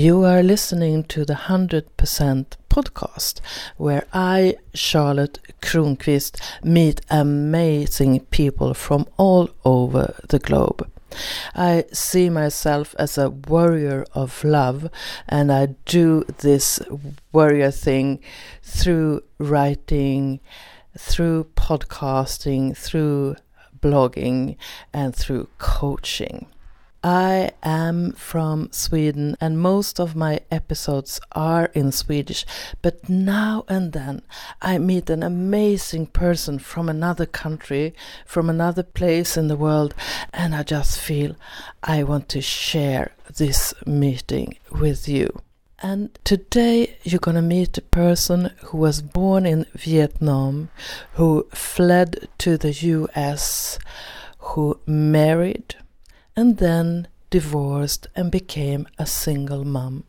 You are listening to the 100% podcast where I, Charlotte Kronqvist, meet amazing people from all over the globe. I see myself as a warrior of love, and I do this warrior thing through writing, through podcasting, through blogging, and through coaching. I am from Sweden and most of my episodes are in Swedish, but now and then I meet an amazing person from another country, from another place in the world, and I just feel I want to share this meeting with you. And today you're going to meet a person who was born in Vietnam, who fled to the US, who married and then divorced and became a single mom.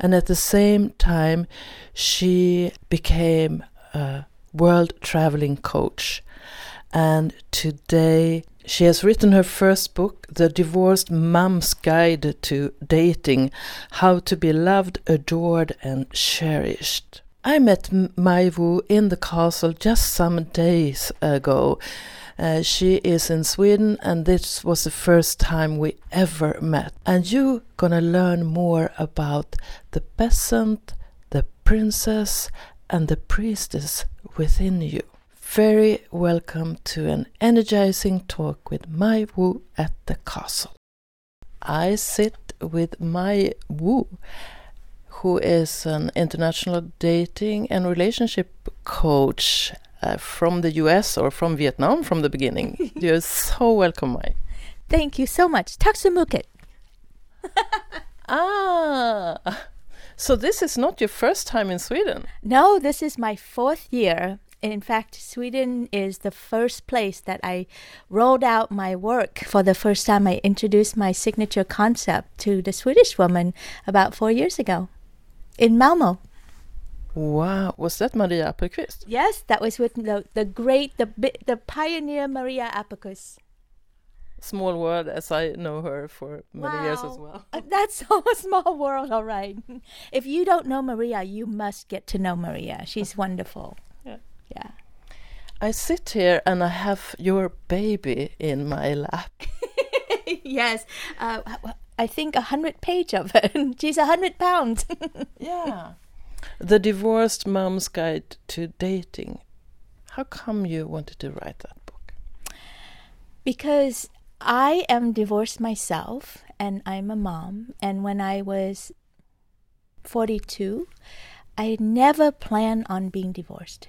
And at the same time, she became a world traveling coach. And today, she has written her first book, The Divorced Mom's Guide to Dating How to Be Loved, Adored, and Cherished. I met Mai Wu in the castle just some days ago uh, she is in Sweden, and this was the first time we ever met. And you're gonna learn more about the peasant, the princess, and the priestess within you. Very welcome to an energizing talk with Mai Wu at the castle. I sit with Mai Wu, who is an international dating and relationship coach uh, from the US or from Vietnam from the beginning. You're so welcome, Mai. Thank you so much. Mycket. ah, so this is not your first time in Sweden? No, this is my fourth year. In fact, Sweden is the first place that I rolled out my work for the first time. I introduced my signature concept to the Swedish woman about four years ago in Malmo. Wow, was that Maria Appelqvist? Yes, that was with the the great the the pioneer Maria Appelqvist. Small world, as I know her for many wow. years as well. Uh, that's a small world, all right. If you don't know Maria, you must get to know Maria. She's wonderful. Yeah, yeah. I sit here and I have your baby in my lap. yes, uh, I think a hundred page of it. She's a hundred pounds. yeah. The Divorced Mom's Guide to Dating. How come you wanted to write that book? Because I am divorced myself and I'm a mom. And when I was 42, I never planned on being divorced.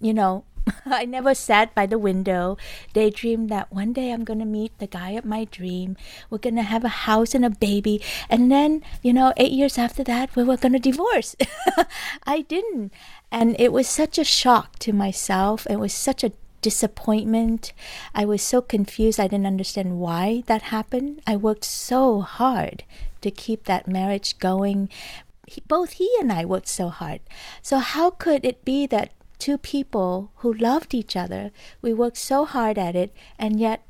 You know, I never sat by the window, daydreamed that one day I'm going to meet the guy of my dream. We're going to have a house and a baby. And then, you know, eight years after that, we were going to divorce. I didn't. And it was such a shock to myself. It was such a disappointment. I was so confused. I didn't understand why that happened. I worked so hard to keep that marriage going. He, both he and I worked so hard. So, how could it be that two people who loved each other. We worked so hard at it, and yet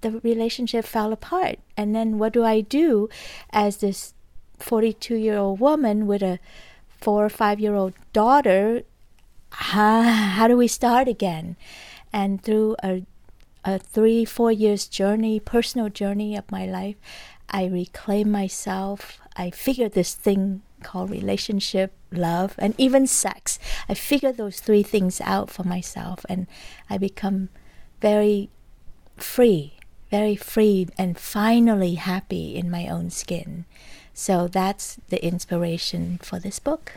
the relationship fell apart. And then what do I do as this 42 year old woman with a four or five year old daughter? How, how do we start again? And through a, a three, four years journey, personal journey of my life, I reclaim myself. I figured this thing called relationship, love, and even sex. I figure those three things out for myself and I become very free, very free, and finally happy in my own skin. So that's the inspiration for this book.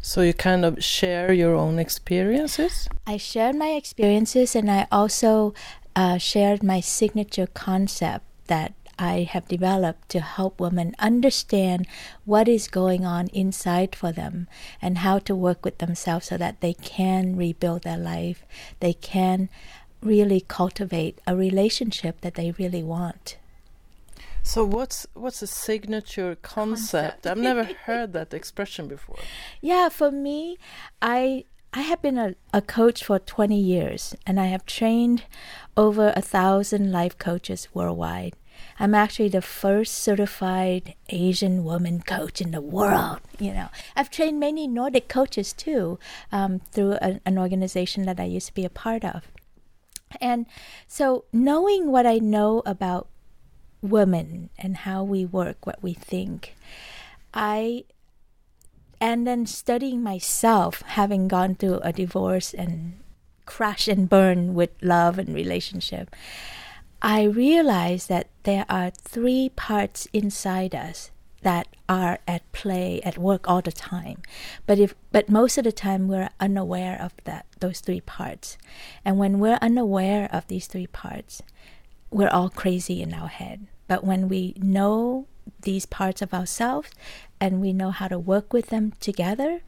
So you kind of share your own experiences? I shared my experiences and I also uh, shared my signature concept that I have developed to help women understand what is going on inside for them and how to work with themselves so that they can rebuild their life. They can really cultivate a relationship that they really want. So what's what's a signature concept? concept. I've never heard that expression before. Yeah, for me, I I have been a, a coach for 20 years and I have trained over a thousand life coaches worldwide. I'm actually the first certified Asian woman coach in the world. You know, I've trained many Nordic coaches too um, through a, an organization that I used to be a part of. And so, knowing what I know about women and how we work, what we think, I and then studying myself, having gone through a divorce and crash and burn with love and relationship, I realized that there are three parts inside us that are at play at work all the time. But if but most of the time we're unaware of that those three parts. And when we're unaware of these three parts we're all crazy in our head. But when we know these parts of ourselves and we know how to work with them together,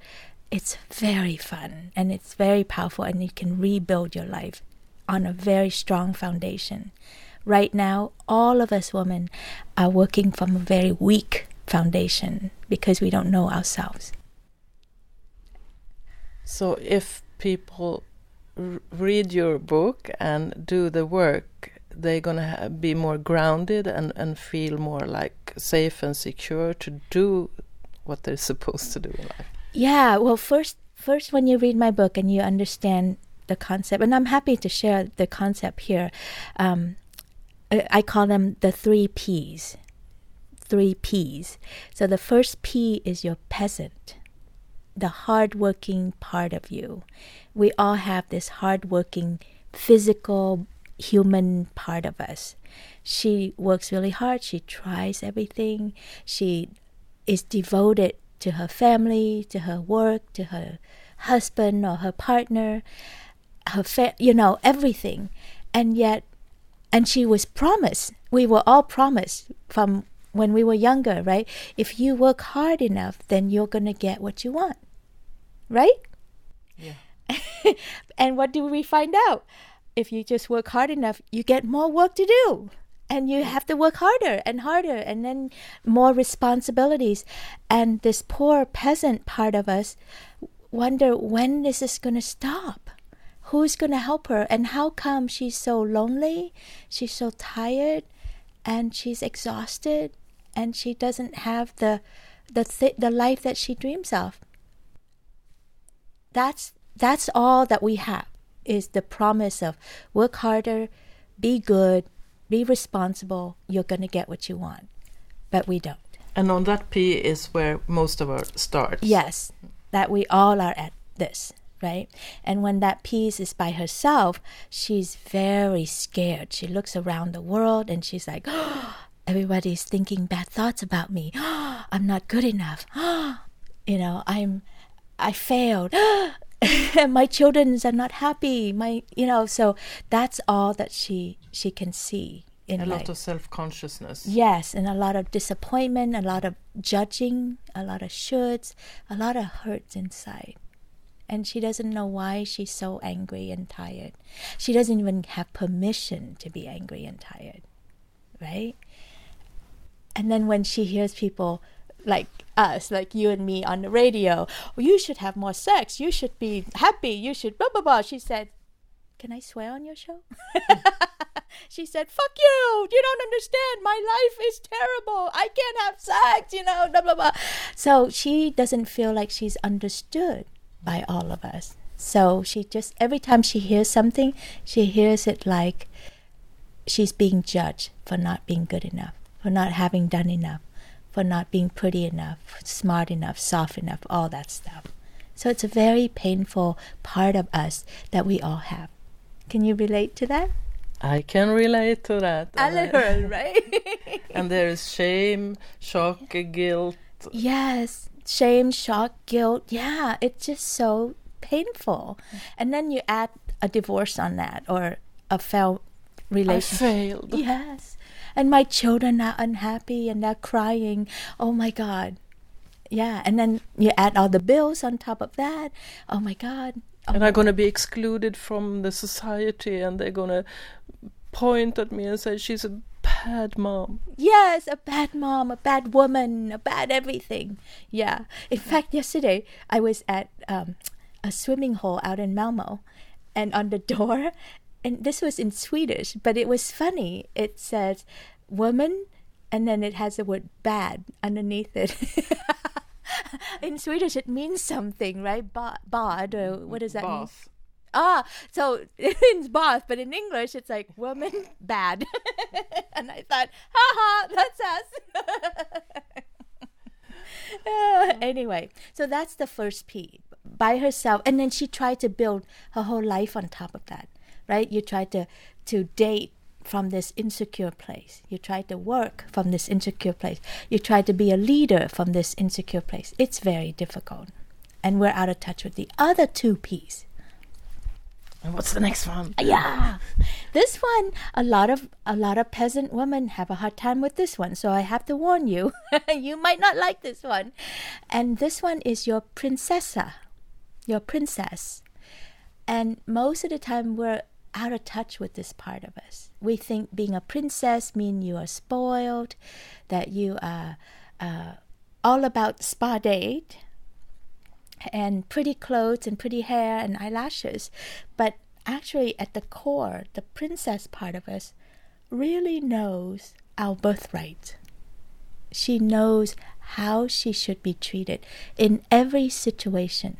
it's very fun and it's very powerful, and you can rebuild your life on a very strong foundation. Right now, all of us women are working from a very weak foundation because we don't know ourselves. So, if people read your book and do the work, they're going to be more grounded and, and feel more like safe and secure to do what they're supposed to do in life. Yeah, well, first, first when you read my book and you understand the concept, and I'm happy to share the concept here. Um, I call them the three P's. Three P's. So the first P is your peasant, the hardworking part of you. We all have this hardworking physical human part of us. She works really hard. She tries everything. She is devoted to her family, to her work, to her husband or her partner, her fa- you know everything, and yet, and she was promised. We were all promised from when we were younger, right? If you work hard enough, then you're gonna get what you want, right? Yeah. and what do we find out? if you just work hard enough, you get more work to do. And you have to work harder and harder, and then more responsibilities. And this poor peasant part of us wonder when is this is going to stop? Who's going to help her? And how come she's so lonely? She's so tired, and she's exhausted, and she doesn't have the the th- the life that she dreams of. That's that's all that we have is the promise of work harder, be good, be responsible, you're going to get what you want. But we don't. And on that P is where most of our starts. Yes, that we all are at this, right? And when that piece is by herself, she's very scared. She looks around the world and she's like, oh, everybody's thinking bad thoughts about me. Oh, I'm not good enough. Oh, you know, I'm I failed. my children are not happy my you know so that's all that she she can see in a life. lot of self-consciousness yes and a lot of disappointment a lot of judging a lot of shoulds a lot of hurts inside and she doesn't know why she's so angry and tired she doesn't even have permission to be angry and tired right and then when she hears people like us, like you and me on the radio. Oh, you should have more sex. You should be happy. You should blah blah blah. She said, "Can I swear on your show?" she said, "Fuck you! You don't understand. My life is terrible. I can't have sex. You know, blah blah blah." So she doesn't feel like she's understood by all of us. So she just every time she hears something, she hears it like she's being judged for not being good enough, for not having done enough for not being pretty enough, smart enough, soft enough, all that stuff. So it's a very painful part of us that we all have. Can you relate to that? I can relate to that. A little, right? and there is shame, shock, guilt. Yes, shame, shock, guilt. Yeah, it's just so painful. Mm-hmm. And then you add a divorce on that or a failed relationship. I failed. Yes and my children are unhappy and they're crying. Oh my God. Yeah. And then you add all the bills on top of that. Oh my God. Oh and I'm going to be excluded from the society and they're going to point at me and say she's a bad mom. Yes, a bad mom, a bad woman, a bad everything. Yeah. In fact, yesterday I was at um, a swimming hole out in Malmo, and on the door and this was in Swedish, but it was funny. It says, "Woman, and then it has the word bad underneath it. in Swedish, it means something, right? Ba- bad, or what does that mean? Ah, so it means bath, but in English, it's like woman bad. and I thought, haha, that's us. Uh, anyway, so that's the first P by herself, and then she tried to build her whole life on top of that, right? You try to to date from this insecure place. You try to work from this insecure place. You try to be a leader from this insecure place. It's very difficult, and we're out of touch with the other two P's. What's the next one? Yeah, this one a lot of a lot of peasant women have a hard time with this one. So I have to warn you, you might not like this one. And this one is your princessa, your princess. And most of the time we're out of touch with this part of us. We think being a princess means you are spoiled, that you are uh, all about spa date and pretty clothes and pretty hair and eyelashes. But actually, at the core, the princess part of us really knows our birthright. She knows how she should be treated in every situation.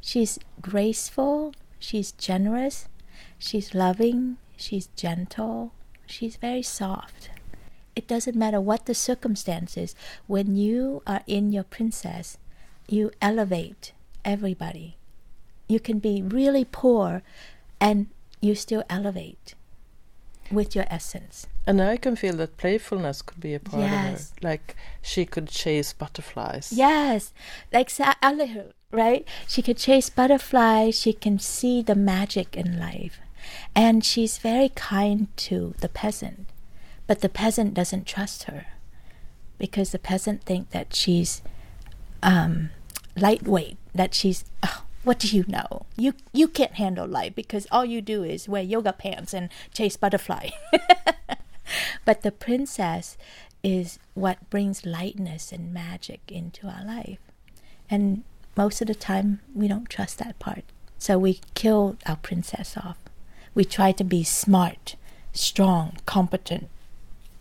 She's graceful, she's generous, she's loving, she's gentle, she's very soft. It doesn't matter what the circumstances, when you are in your princess, you elevate everybody. You can be really poor and you still elevate with your essence. And I can feel that playfulness could be a part Yes. of her. Like she could chase butterflies. Yes, like Sa- Alihu, right? She could chase butterflies, she can see the magic in life. And she's very kind to the peasant. But the peasant doesn't trust her because the peasant think that she's um, lightweight, that she's "Oh, what do you know? You you can't handle life because all you do is wear yoga pants and chase butterfly. but the princess is what brings lightness and magic into our life. And most of the time we don't trust that part. So we kill our princess off. We try to be smart, strong, competent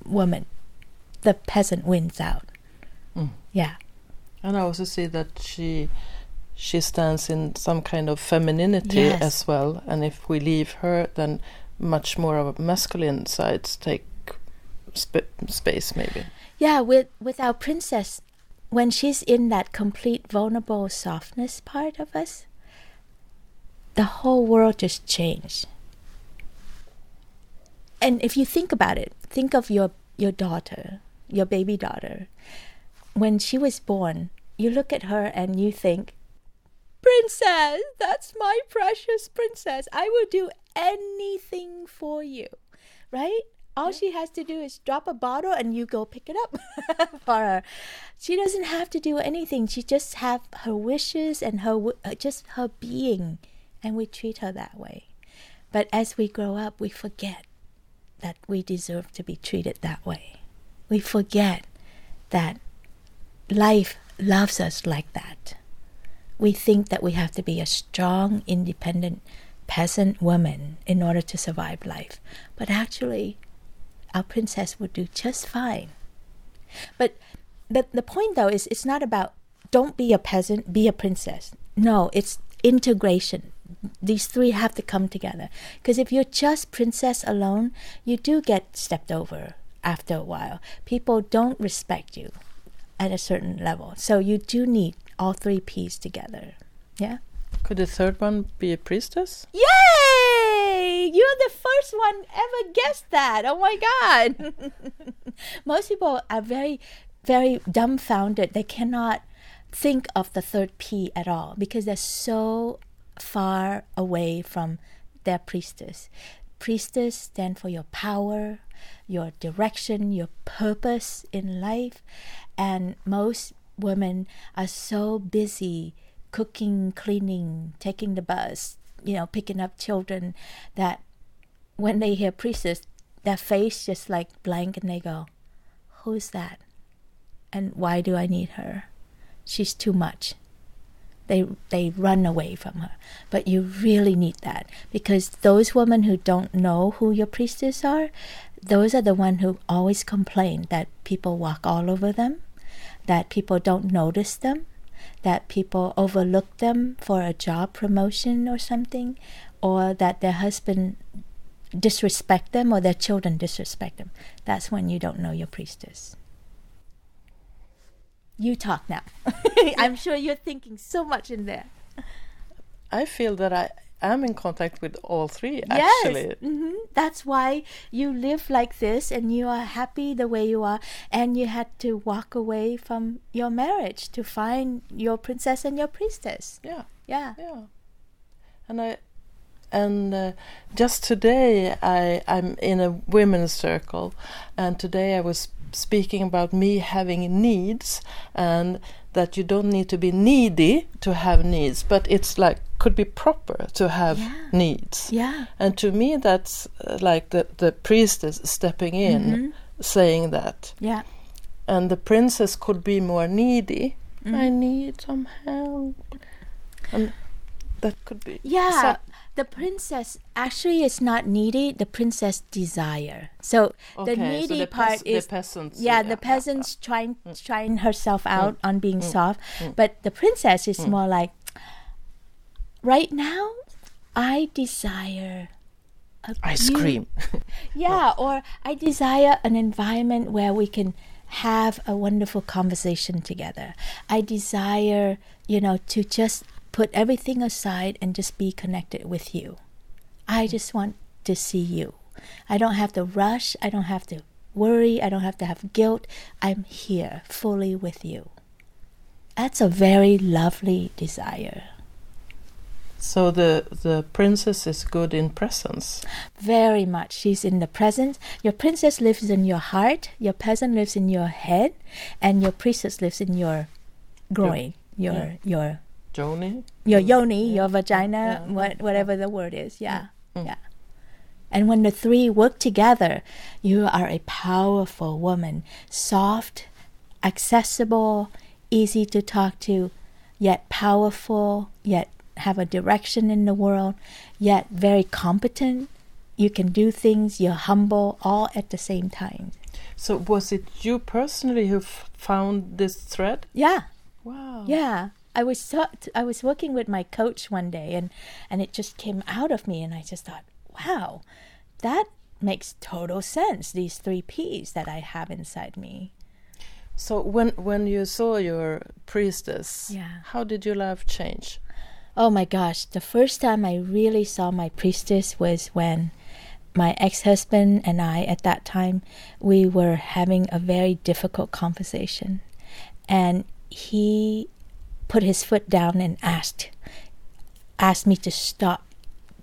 woman. The peasant wins out. Mm. Yeah. And I also see that she she stands in some kind of femininity Yes. as well. And if we leave her, then much more of a masculine sides take sp- space, maybe. Yeah, with with our princess, when she's in that complete vulnerable softness part of us, the whole world just changed. And if you think about it, think of your your daughter, your baby daughter. When she was born, you look at her and you think, Princess, that's my precious princess. I will do anything for you. Right? All she has to do is drop a bottle and you go pick it up for her. She doesn't have to do anything. She just have her wishes and her uh, just her being and we treat her that way. But as we grow up, we forget that we deserve to be treated that way. We forget that life loves us like that. We think that we have to be a strong, independent peasant woman in order to survive life. But actually, our princess would do just fine. But the, the point, though, is it's not about don't be a peasant, be a princess. No, it's integration. These three have to come together. Because if you're just princess alone, you do get stepped over after a while. People don't respect you at a certain level. So you do need all three P's together. Yeah? Could the third one be a priestess? Yay! You're the first one ever guessed that. Oh my god. Most people are very very dumbfounded. They cannot think of the third P at all because they're so far away from their priestess. Priestess stand for your power, your direction, your purpose in life, and most women are so busy cooking, cleaning, taking the bus, you know, picking up children that when they hear priestess, their face just like blank and they go, Who's that? And why do I need her? She's too much. They they run away from her. But you really need that because those women who don't know who your priestess are, those are the one who always complain that people walk all over them, that people don't notice them, that people overlook them for a job promotion or something, or that their husband disrespect them or their children disrespect them. That's when you don't know your priestess. You talk now. I'm sure you're thinking so much in there. I feel that I am in contact with all three actually. Yes. hmm That's why you live like this and you are happy the way you are. And you had to walk away from your marriage to find your princess and your priestess. Yeah. Yeah. Yeah. And I and uh, just today I I'm in a women's circle and today I was speaking about me having needs and that you don't need to be needy to have needs but it's like could be proper to have Yeah. needs Yeah. and to me that's uh, like the the priestess stepping in Mhm. saying that Yeah. and the princess could be more needy Mm. i need some help and that could be Yeah. So- the princess actually is not needy, the princess desire. So the Okay, so needy the part peas- the is peasants, yeah, yeah, the yeah, peasants trying trying herself out on being mm, soft. But the princess is more like right now I desire a ice cream Yeah, or I desire an environment where we can have a wonderful conversation together. I desire, you know, to just put everything aside and just be connected with you. I just want to see you. I don't have to rush. I don't have to worry. I don't have to have guilt. I'm here fully with you. That's a very lovely desire. So the the princess is good in presence Very much. She's in the present. Your princess lives in your heart, your peasant lives in your head, and your priestess lives in your groin, your yeah. your joni your yoni, your vagina, yeah, what, whatever the word is. Yeah. Mm. Yeah. And when the three work together, you are a powerful woman, soft, accessible, easy to talk to, yet powerful, yet have a direction in the world, yet very competent. You can do things, you're humble, all at the same time. so was it you personally who f- found this thread Yeah. wow Yeah, I was so, I was working with my coach one day, and and it just came out of me, and I just thought, wow, that makes total sense. These three P's that I have inside me. so when when you saw your priestess Yeah. how did your life change Oh my gosh, the first time I really saw my priestess was when my ex-husband and I at that time we were having a very difficult conversation and he put his foot down and asked asked me to stop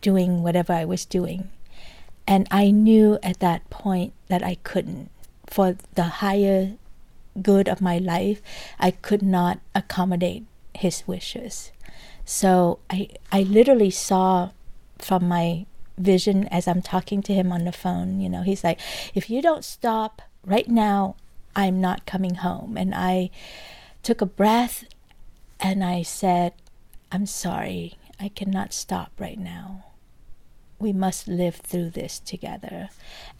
doing whatever I was doing. And I knew at that point that I couldn't. For the higher good of my life, I could not accommodate his wishes. So I I literally saw from my vision as I'm talking to him on the phone, you know, he's like, if you don't stop right now, I'm not coming home. And I took a breath and I said, I'm sorry, I cannot stop right now. We must live through this together.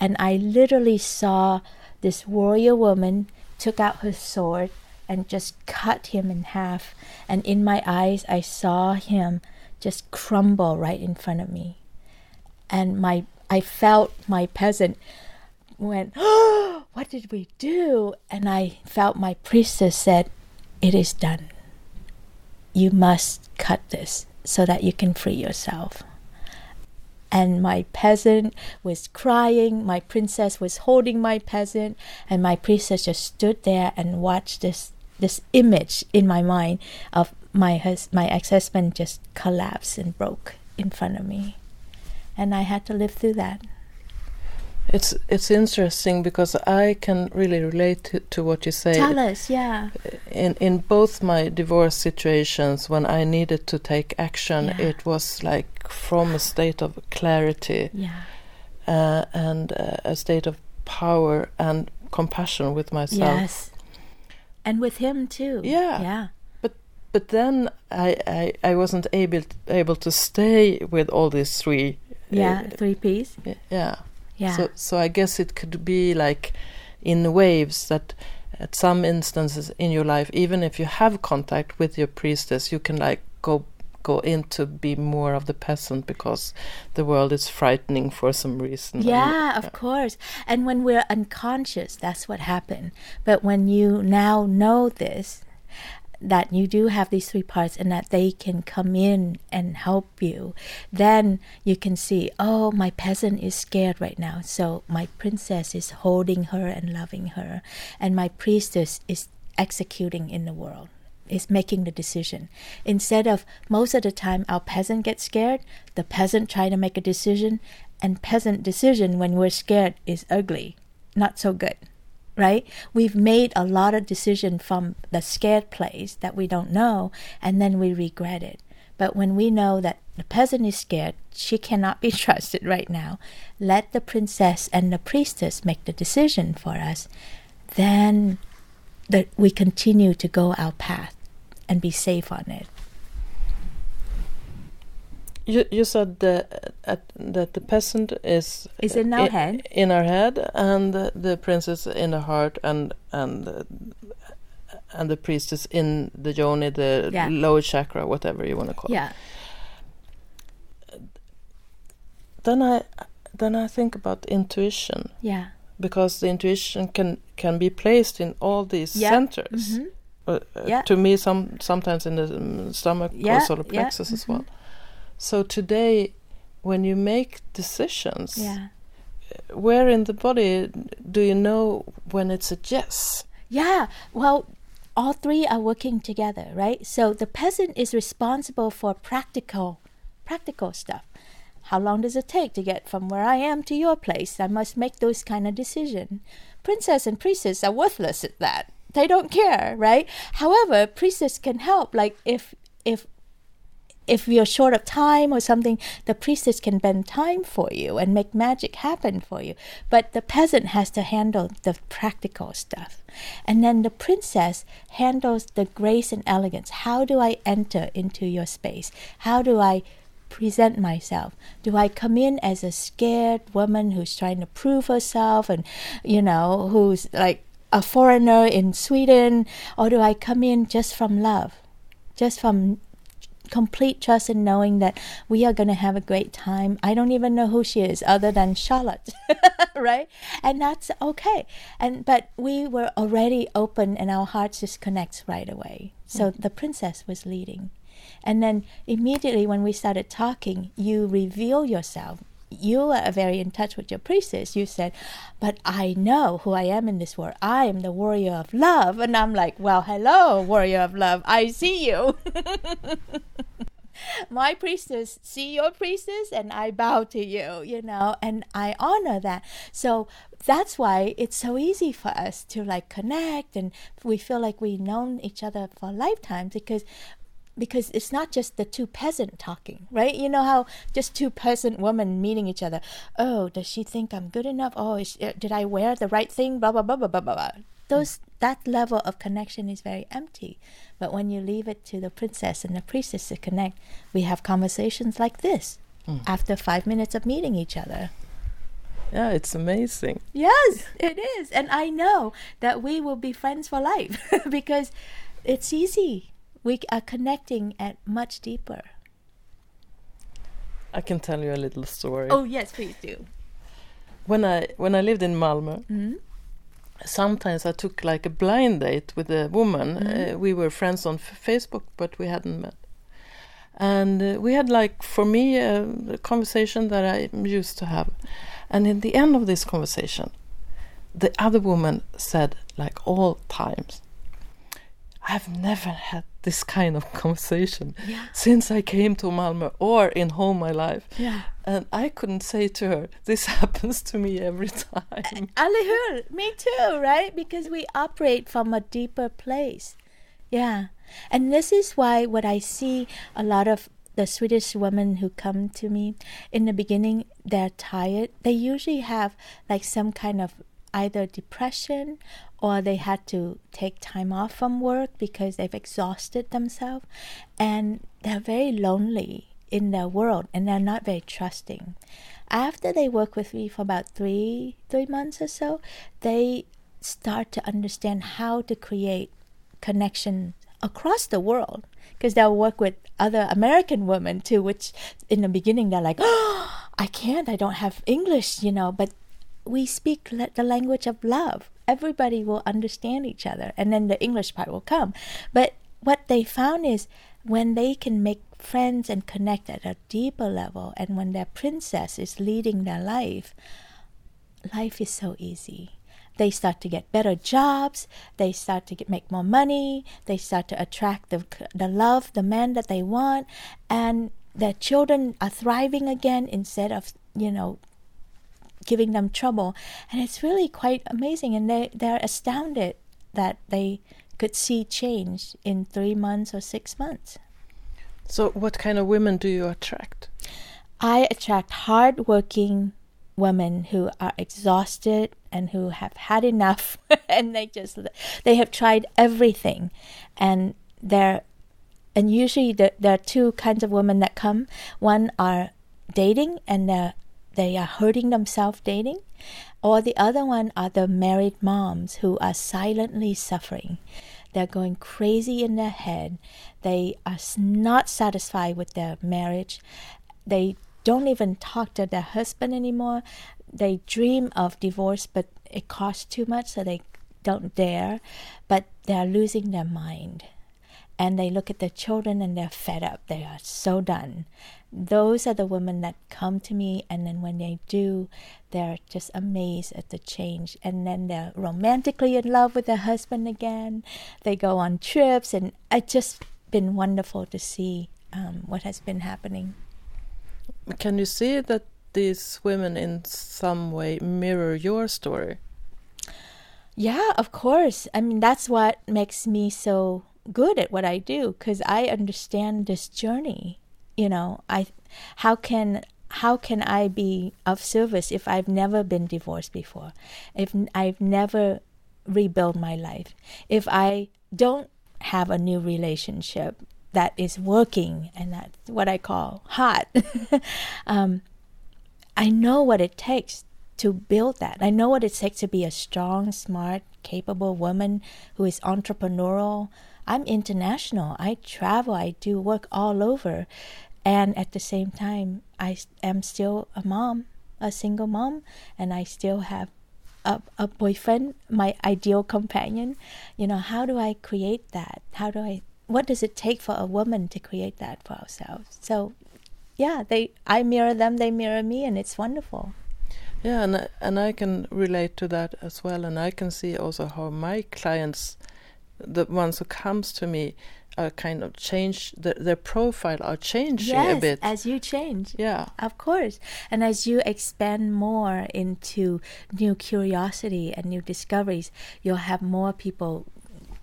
And I literally saw this warrior woman took out her sword and just cut him in half. And in my eyes, I saw him just crumble right in front of me. And my I felt my peasant went, oh, what did we do? And I felt my priestess said, it is done. You must cut this so that you can free yourself. And my peasant was crying, my princess was holding my peasant, and my princess just stood there and watched this this image in my mind of my hus- my ex-husband just collapsed and broke in front of me. And I had to live through that. it's it's interesting because i can really relate to, to what you say Tell us, yeah. in in both my divorce situations when i needed to take action Yeah. it was like from a state of clarity Yeah. uh, and uh, a state of power and compassion with myself Yes. And with him too. Yeah. Yeah. but but then I, I I wasn't able able to stay with all these three. Yeah, uh, three P's. yeah. Yeah. So so I guess it could be like in waves that at some instances in your life, even if you have contact with your priestess, you can like go go into be more of the peasant because the world is frightening for some reason. Yeah, of course. And when we're unconscious, that's what happened. But when you now know this, that you do have these three parts and that they can come in and help you, then you can see, oh, my peasant is scared right now. So my princess is holding her and loving her, and my priestess is executing in the world. Is making the decision instead of most of the time our peasant gets scared. The peasant try to make a decision, and peasant decision when we're scared is ugly, not so good right? We've made a lot of decision from the scared place that we don't know, and then we regret it. But when we know that the peasant is scared, she cannot be trusted right now, let the princess and the priestess make the decision for us, then that we continue to go our path and be safe on it. You you said the, uh, that the peasant is Is in our head. in our head, and the, the princess in the heart, and and uh, and the priestess in the yoni, the Yeah. lower chakra, whatever you want to call it. Yeah. Then I then I think about intuition Yeah. because the intuition can can be placed in all these centers. Mhm. Uh, uh, Yeah. To me, some sometimes in the um, stomach Yeah, or solar yeah, plexus as mhm. well. So today, when you make decisions, Yeah. where in the body do you know when it's a yes? Yeah, well, all three are working together, right? So the peasant is responsible for practical, practical stuff. How long does it take to get from where I am to your place? I must make those kind of decision. Princess and priestess are worthless at that. They don't care, right? However, priestess can help. Like if if if you're short of time or something, the priestess can bend time for you and make magic happen for you. But the peasant has to handle the practical stuff. And then the princess handles the grace and elegance. How do I enter into your space? How do I present myself? Do I come in as a scared woman who's trying to prove herself and, you know, who's like a foreigner in Sweden? Or do I come in just from love? Just from complete trust in knowing that we are going to have a great time. I don't even know who she is other than Charlotte, right? And that's okay. And but we were already open and our hearts just connects right away. So mm-hmm. the princess was leading. And then immediately when we started talking, you reveal yourself. You are very in touch with your priestess. You said, But I know who I am in this world. I am the warrior of love. And I'm like, Well, hello, warrior of love. I see you. my priestess see your priestess and i bow to you you know and i honor that so that's why it's so easy for us to like connect and we feel like we've known each other for lifetimes because because it's not just the two peasant talking, right? You know how just two peasant women meeting each other. Oh, does she think I'm good enough? Oh, is, uh, did I wear the right thing? Blah blah blah blah blah blah. blah. Those that level of connection is very empty. But when you leave it to the princess and the priestess to connect, we have conversations like this after five minutes of meeting each other. Yeah, it's amazing. Yes, it is. And I know that we will be friends for life because it's easy. We are connecting at much deeper. I can tell you a little story. Oh, yes, please do. When I when I lived in Malmö, Mm. sometimes I took like a blind date with a woman. Mhm. Uh, we were friends on Facebook, but we hadn't met. And uh, we had like, for me, a, a conversation that I used to have. And in the end of this conversation, the other woman said, like all times, I've never had this kind of conversation Yeah. since I came to Malmö or in whole my life. Yeah. And I couldn't say to her, this happens to me every time. Alihur, me too, right? Because we operate from a deeper place. Yeah. And this is why what I see a lot of the Swedish women who come to me in the beginning, they're tired. They usually have like some kind of either depression or they had to take time off from work because they've exhausted themselves and they're very lonely in their world and they're not very trusting. After they work with me for about three three months or so, they start to understand how to create connection across the world because they'll work with other American women too, which in the beginning they're like, oh, I can't, I don't have English, you know, but we speak the language of love. Everybody will understand each other, and then the English part will come. But what they found is when they can make friends and connect at a deeper level, and when their princess is leading their life, life is so easy they start to get better jobs they start to get, make more money they start to attract the, the love the man that they want and their children are thriving again instead of you know giving them trouble. And it's really quite amazing. And they they're astounded that they could see change in three months or six months. So what kind of women do you attract? I attract hardworking women who are exhausted and who have had enough. And they just they have tried everything. And they're and usually the, there are two kinds of women that come. One are dating and they're they are hurting themselves dating or the other one are the married moms who are silently suffering they're going crazy in their head they are not satisfied with their marriage they don't even talk to their husband anymore. They dream of divorce, but it costs too much, so they don't dare. But they're losing their mind. And they look at their children and they're fed up. They are so done. Those are the women that come to me, and then when they do, they're just amazed at the change. And then they're romantically in love with their husband again. They go on trips, and it's just been wonderful to see um, what has been happening. Can you see that these women in some way mirror your story? Yeah, of course. I mean, that's what makes me so good at what I do because I understand this journey. You know, I how can how can I be of service if I've never been divorced before? If I've never rebuilt my life? If I don't have a new relationship that is working and that's what I call hot. um, I know what it takes to build that. I know what it takes to be a strong, smart, capable woman who is entrepreneurial. I'm international. I travel. I do work all over. And at the same time, I am still a mom, a single mom, and I still have a, a boyfriend, my ideal companion. You know, how do I create that? How do I what does it take for a woman to create that for ourselves? So, yeah, they I mirror them, they mirror me, and it's wonderful. Yeah, and and I can relate to that as well, and I can see also how my clients, the ones who comes to me, are kind of change the, their profile are changing yes, a bit as you change. Yeah, of course, and as you expand more into new curiosity and new discoveries, you'll have more people.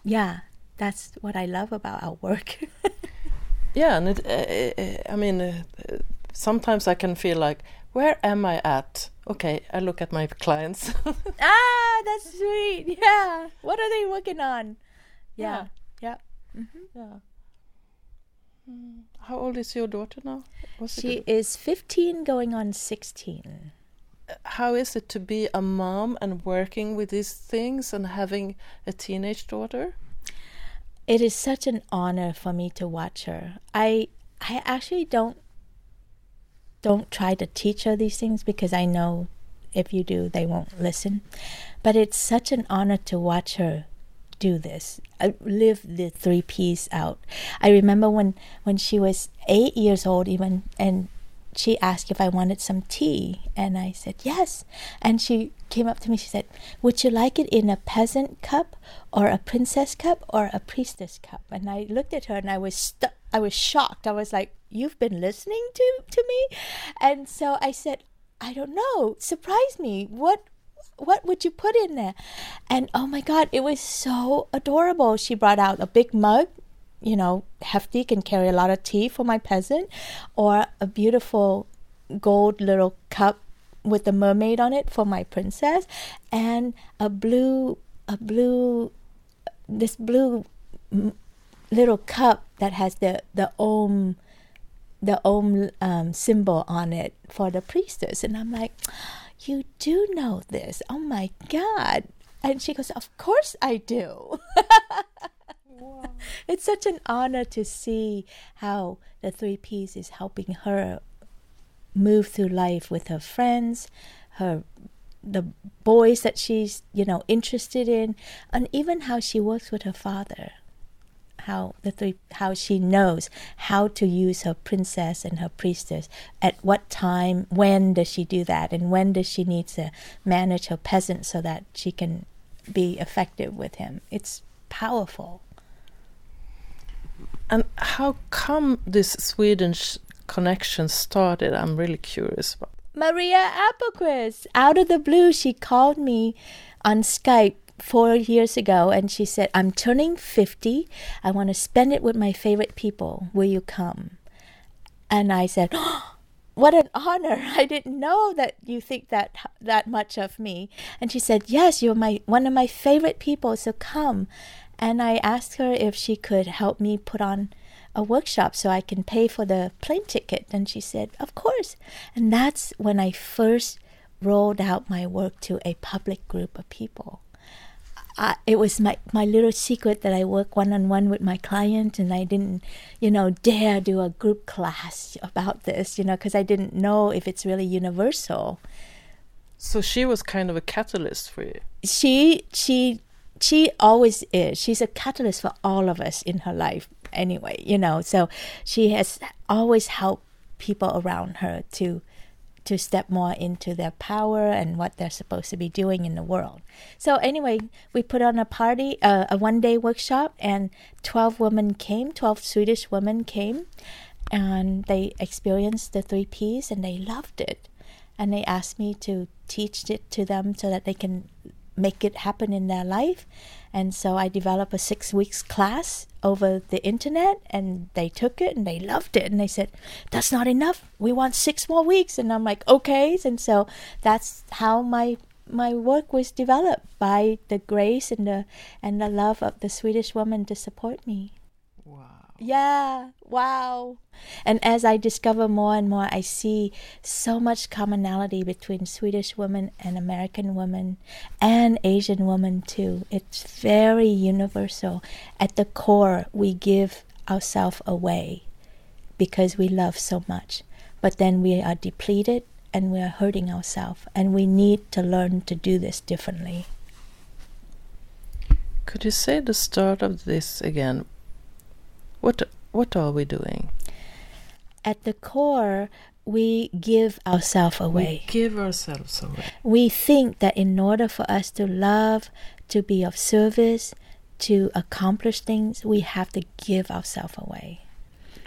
Yeah, that's what I love about our work. yeah, and it, uh, uh, I mean, uh, sometimes I can feel like, where am I at? Okay, I look at my clients. ah, that's sweet. Yeah. What are they working on? Yeah. Yeah. Yeah. Mm-hmm. yeah. Mm. How old is your daughter now? What's she is 15 going on 16. How is it to be a mom and working with these things and having a teenage daughter? it is such an honor for me to watch her. I I actually don't don't try to teach her these things because I know if you do they won't listen. But it's such an honor to watch her do this. I live the three P's out. I remember when when she was 8 years old even and she asked if I wanted some tea, and I said yes. And she came up to me. She said, "Would you like it in a peasant cup, or a princess cup, or a priestess cup?" And I looked at her, and I was stu- I was shocked. I was like, "You've been listening to to me," and so I said, "I don't know. Surprise me. What what would you put in there? And oh my God, it was so adorable. She brought out a big mug you know, hefty, can carry a lot of tea for my peasant, or a beautiful gold little cup with a mermaid on it for my princess, and a blue a blue, this blue little cup that has the the om, the om um, symbol on it for the priestess, and I'm like, you do know this? Oh my god! And she goes, of course I do. It's such an honor to see how the three P's is helping her move through life with her friends, her the boys that she's you know interested in, and even how she works with her father. How the three how she knows how to use her princess and her priestess at what time when does she do that and when does she need to manage her peasant so that she can be effective with him it's powerful And how come this Swedish connection started? I'm really curious about. Maria Appelquist. Out of the blue, she called me on Skype four years ago and she said, I'm turning 50. I want to spend it with my favorite people. Will you come? And I said, oh, What an honor. I didn't know that you think that that much of me. And she said, Yes, you're my one of my favorite people, so come. And I asked her if she could help me put on a workshop so I can pay for the plane ticket. And she said, Of course. And that's when I first rolled out my work to a public group of people. I, it was my, my little secret that I work one on one with my client, and I didn't, you know, dare do a group class about this, you know, because I didn't know if it's really universal. So she was kind of a catalyst for you. She she she always is. She's a catalyst for all of us in her life, anyway, you know. So she has always helped people around her to to step more into their power and what they're supposed to be doing in the world. So anyway, we put on a party, uh, a one-day workshop, and twelve women came. Twelve Swedish women came, and they experienced the three P's, and they loved it. And they asked me to teach it to them so that they can make it happen in their life. And so I developed a six weeks class over the internet and they took it and they loved it and they said, That's not enough. We want six more weeks and I'm like, Okay and so that's how my my work was developed by the grace and the and the love of the Swedish woman to support me. Wow. Yeah, wow. And as I discover more and more, I see so much commonality between Swedish women and American women and Asian women too. It's very universal. At the core, we give ourselves away because we love so much. But then we are depleted and we are hurting ourselves. And we need to learn to do this differently. Could you say the start of this again? What what are we doing? At the core, we give ourselves away. We give ourselves away. We think that in order for us to love, to be of service, to accomplish things, we have to give ourselves away.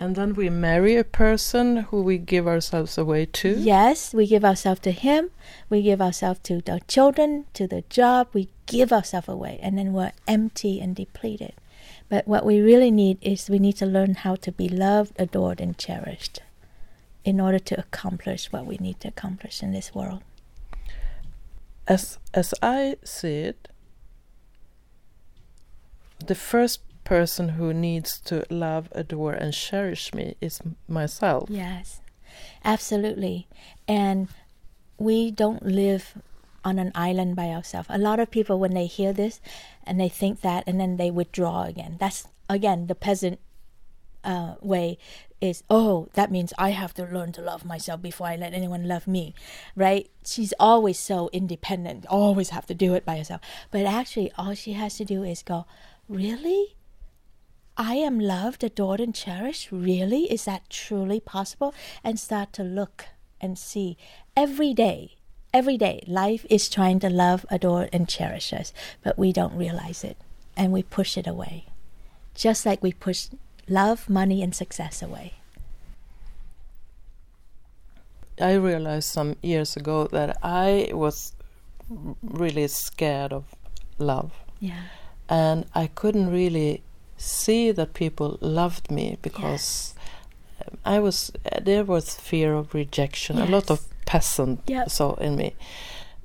And then we marry a person who we give ourselves away to. Yes, we give ourselves to him, we give ourselves to the children, to the job, we give ourselves away, and then we're empty and depleted. But what we really need is we need to learn how to be loved, adored, and cherished in order to accomplish what we need to accomplish in this world. As as I see it, the first person who needs to love, adore, and cherish me is myself. Yes, absolutely. And we don't live on an island by ourselves. A lot of people, when they hear this and they think that, and then they withdraw again. That's, again, the peasant uh, way is, oh, that means I have to learn to love myself before I let anyone love me, right? She's always so independent, always have to do it by herself. But actually, all she has to do is go, really? I am loved, adored, and cherished? Really? Is that truly possible? And start to look and see every day every day life is trying to love, adore, and cherish us, but we don't realize it and we push it away. Just like we push love, money, and success away. I realized some years ago that I was really scared of love. Yeah. And I couldn't really see that people loved me because yes. I was there was fear of rejection, yes. a lot of peasant so in me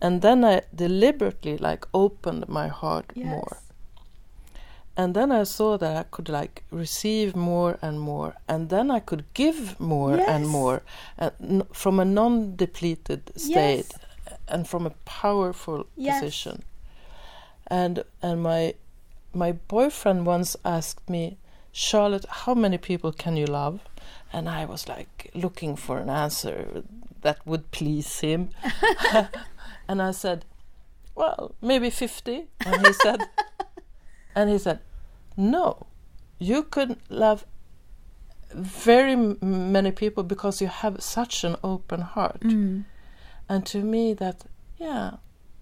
and then I deliberately like opened my heart more. And then I saw that I could like receive more and more, and then I could give more and more, and n- from a non-depleted state, Yes. and from a powerful Yes. position. And and my my boyfriend once asked me, Charlotte, how many people can you love? And I was like looking for an answer that would please him. and I said, Well, maybe 50. And he said, and he said, No, you could love very m- many people because you have such an open heart. Mm. And to me, that, yeah,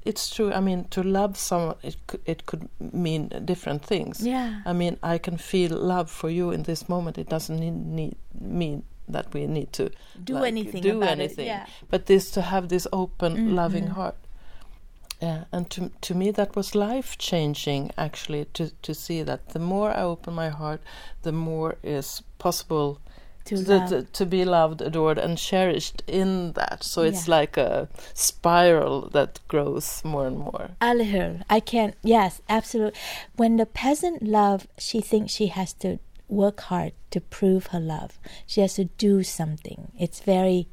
it's true. I mean, to love someone, it could, it could mean different things. Yeah. I mean, I can feel love for you in this moment. It doesn't need, need mean that we need to Do like, anything do about anything. it. Yeah. But this to have this open, loving Mhm. heart. Yeah, and to to me that was life changing actually to to see that the more I open my heart, the more is possible To to, to, to be loved, adored, and cherished in that. So it's Yeah. like a spiral that grows more and more. I can't. Yes, absolutely. When the peasant love, she thinks she has to work hard to prove her love. She has to do something. It's very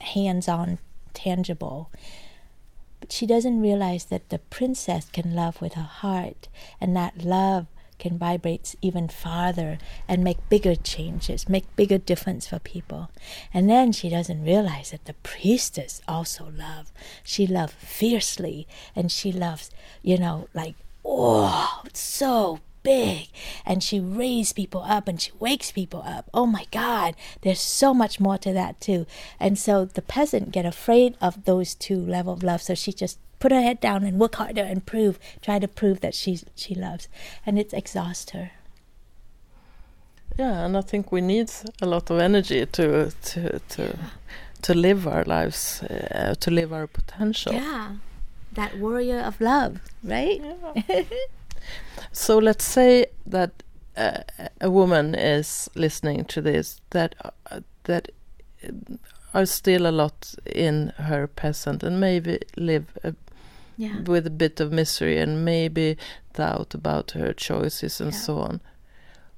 hands-on, tangible. But she doesn't realize that the princess can love with her heart, and that love can vibrate even farther and make bigger changes, make bigger difference for people. And then she doesn't realize that the priestess also love. She loves fiercely, and she loves, you know, like oh, so big, and she raises people up and she wakes people up. Oh my God, there's so much more to that too. And so the peasant get afraid of those two level of love, so she just put her head down and work harder and prove, try to prove that she she loves, and it exhausts her. Yeah, and I think we need a lot of energy to to to to live our lives, uh, to live our potential. Yeah, that warrior of love, right? Yeah. so let's say that uh, a woman is listening to this that uh, that are still a lot in her peasant and maybe live a, Yeah. with a bit of misery and maybe doubt about her choices and Yeah. so on.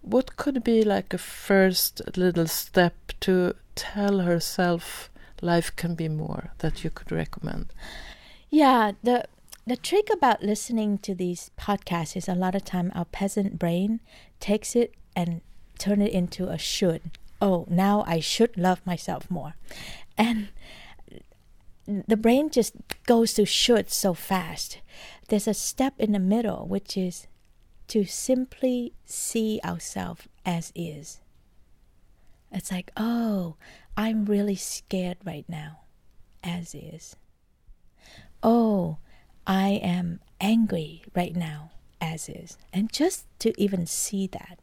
What could be like a first little step to tell herself life can be more that you could recommend? Yeah, the the trick about listening to these podcasts is a lot of time our peasant brain takes it and turn it into a should. Oh, now I should love myself more. And the brain just goes to should so fast. There's a step in the middle which is to simply see ourselves as is. It's like, oh, I'm really scared right now, as is. Oh, I am angry right now, as is. And just to even see that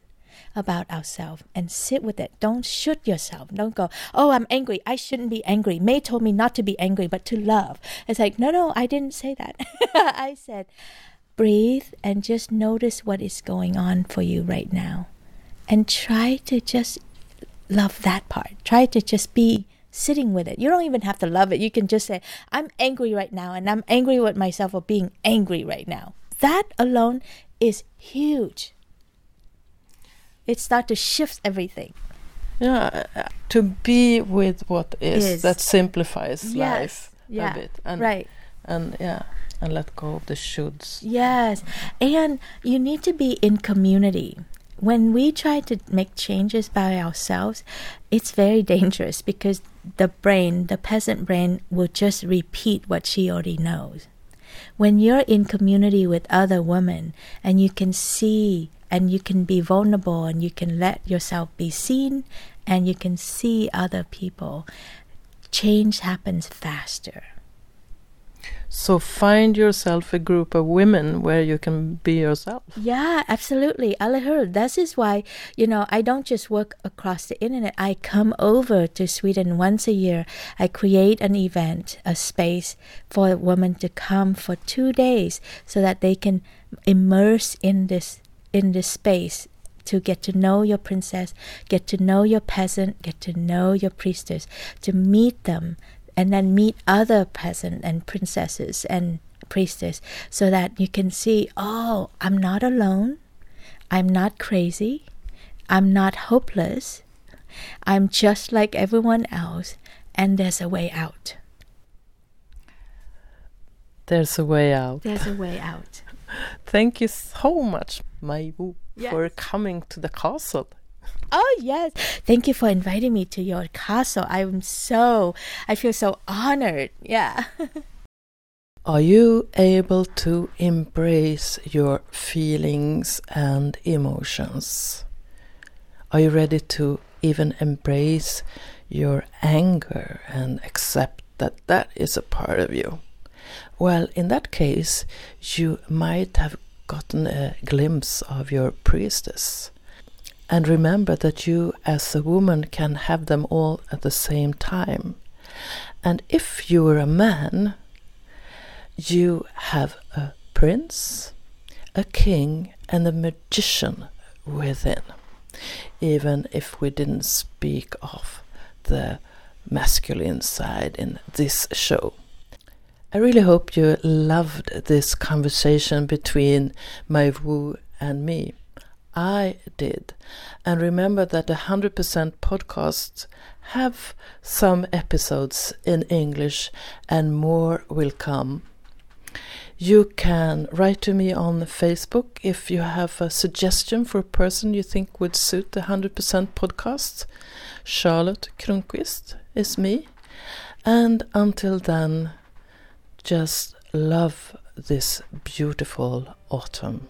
about ourselves and sit with it. Don't shoot yourself. Don't go, oh, I'm angry. I shouldn't be angry. Mai told me not to be angry, but to love. It's like, no, no, I didn't say that. I said, breathe and just notice what is going on for you right now. And try to just love that part. Try to just be sitting with it. You don't even have to love it. You can just say, I'm angry right now, and I'm angry with myself for being angry right now. That alone is huge. It starts to shift everything. Yeah, uh, to be with what is, Is. that simplifies Yes, life yeah, a bit, and right. and yeah, and let go of the shoulds. Yes. And you need to be in community. When we try to make changes by ourselves, it's very dangerous because the brain, the peasant brain, will just repeat what she already knows. When you're in community with other women and you can see and you can be vulnerable and you can let yourself be seen and you can see other people, change happens faster. So find yourself a group of women where you can be yourself. Yeah, absolutely. Alihur, this is why, you know, I don't just work across the internet. I come over to Sweden once a year. I create an event, a space for women to come for two days so that they can immerse in this in this space to get to know your princess, get to know your peasant, get to know your priestess, to meet them and then meet other peasant and princesses and priestess so that you can see, oh, I'm not alone. I'm not crazy. I'm not hopeless. I'm just like everyone else, and there's a way out. There's a way out. There's a way out. Thank you so much, Mai Wu, Yes. for coming to the castle. Oh, yes. Thank you for inviting me to your castle. I'm so, I feel so honored. Yeah. Are you able to embrace your feelings and emotions? Are you ready to even embrace your anger and accept that that is a part of you? Well, in that case, you might have gotten a glimpse of your priestess. And remember that you, as a woman, can have them all at the same time. And if you were a man, you have a prince, a king, and a magician within, even if we didn't speak of the masculine side in this show. I really hope you loved this conversation between Wu and me. I did. And remember that the 100% podcasts have some episodes in English and more will come. You can write to me on Facebook if you have a suggestion for a person you think would suit the 100% podcast. Charlotte Kronqvist is me. And until then, just love this beautiful autumn.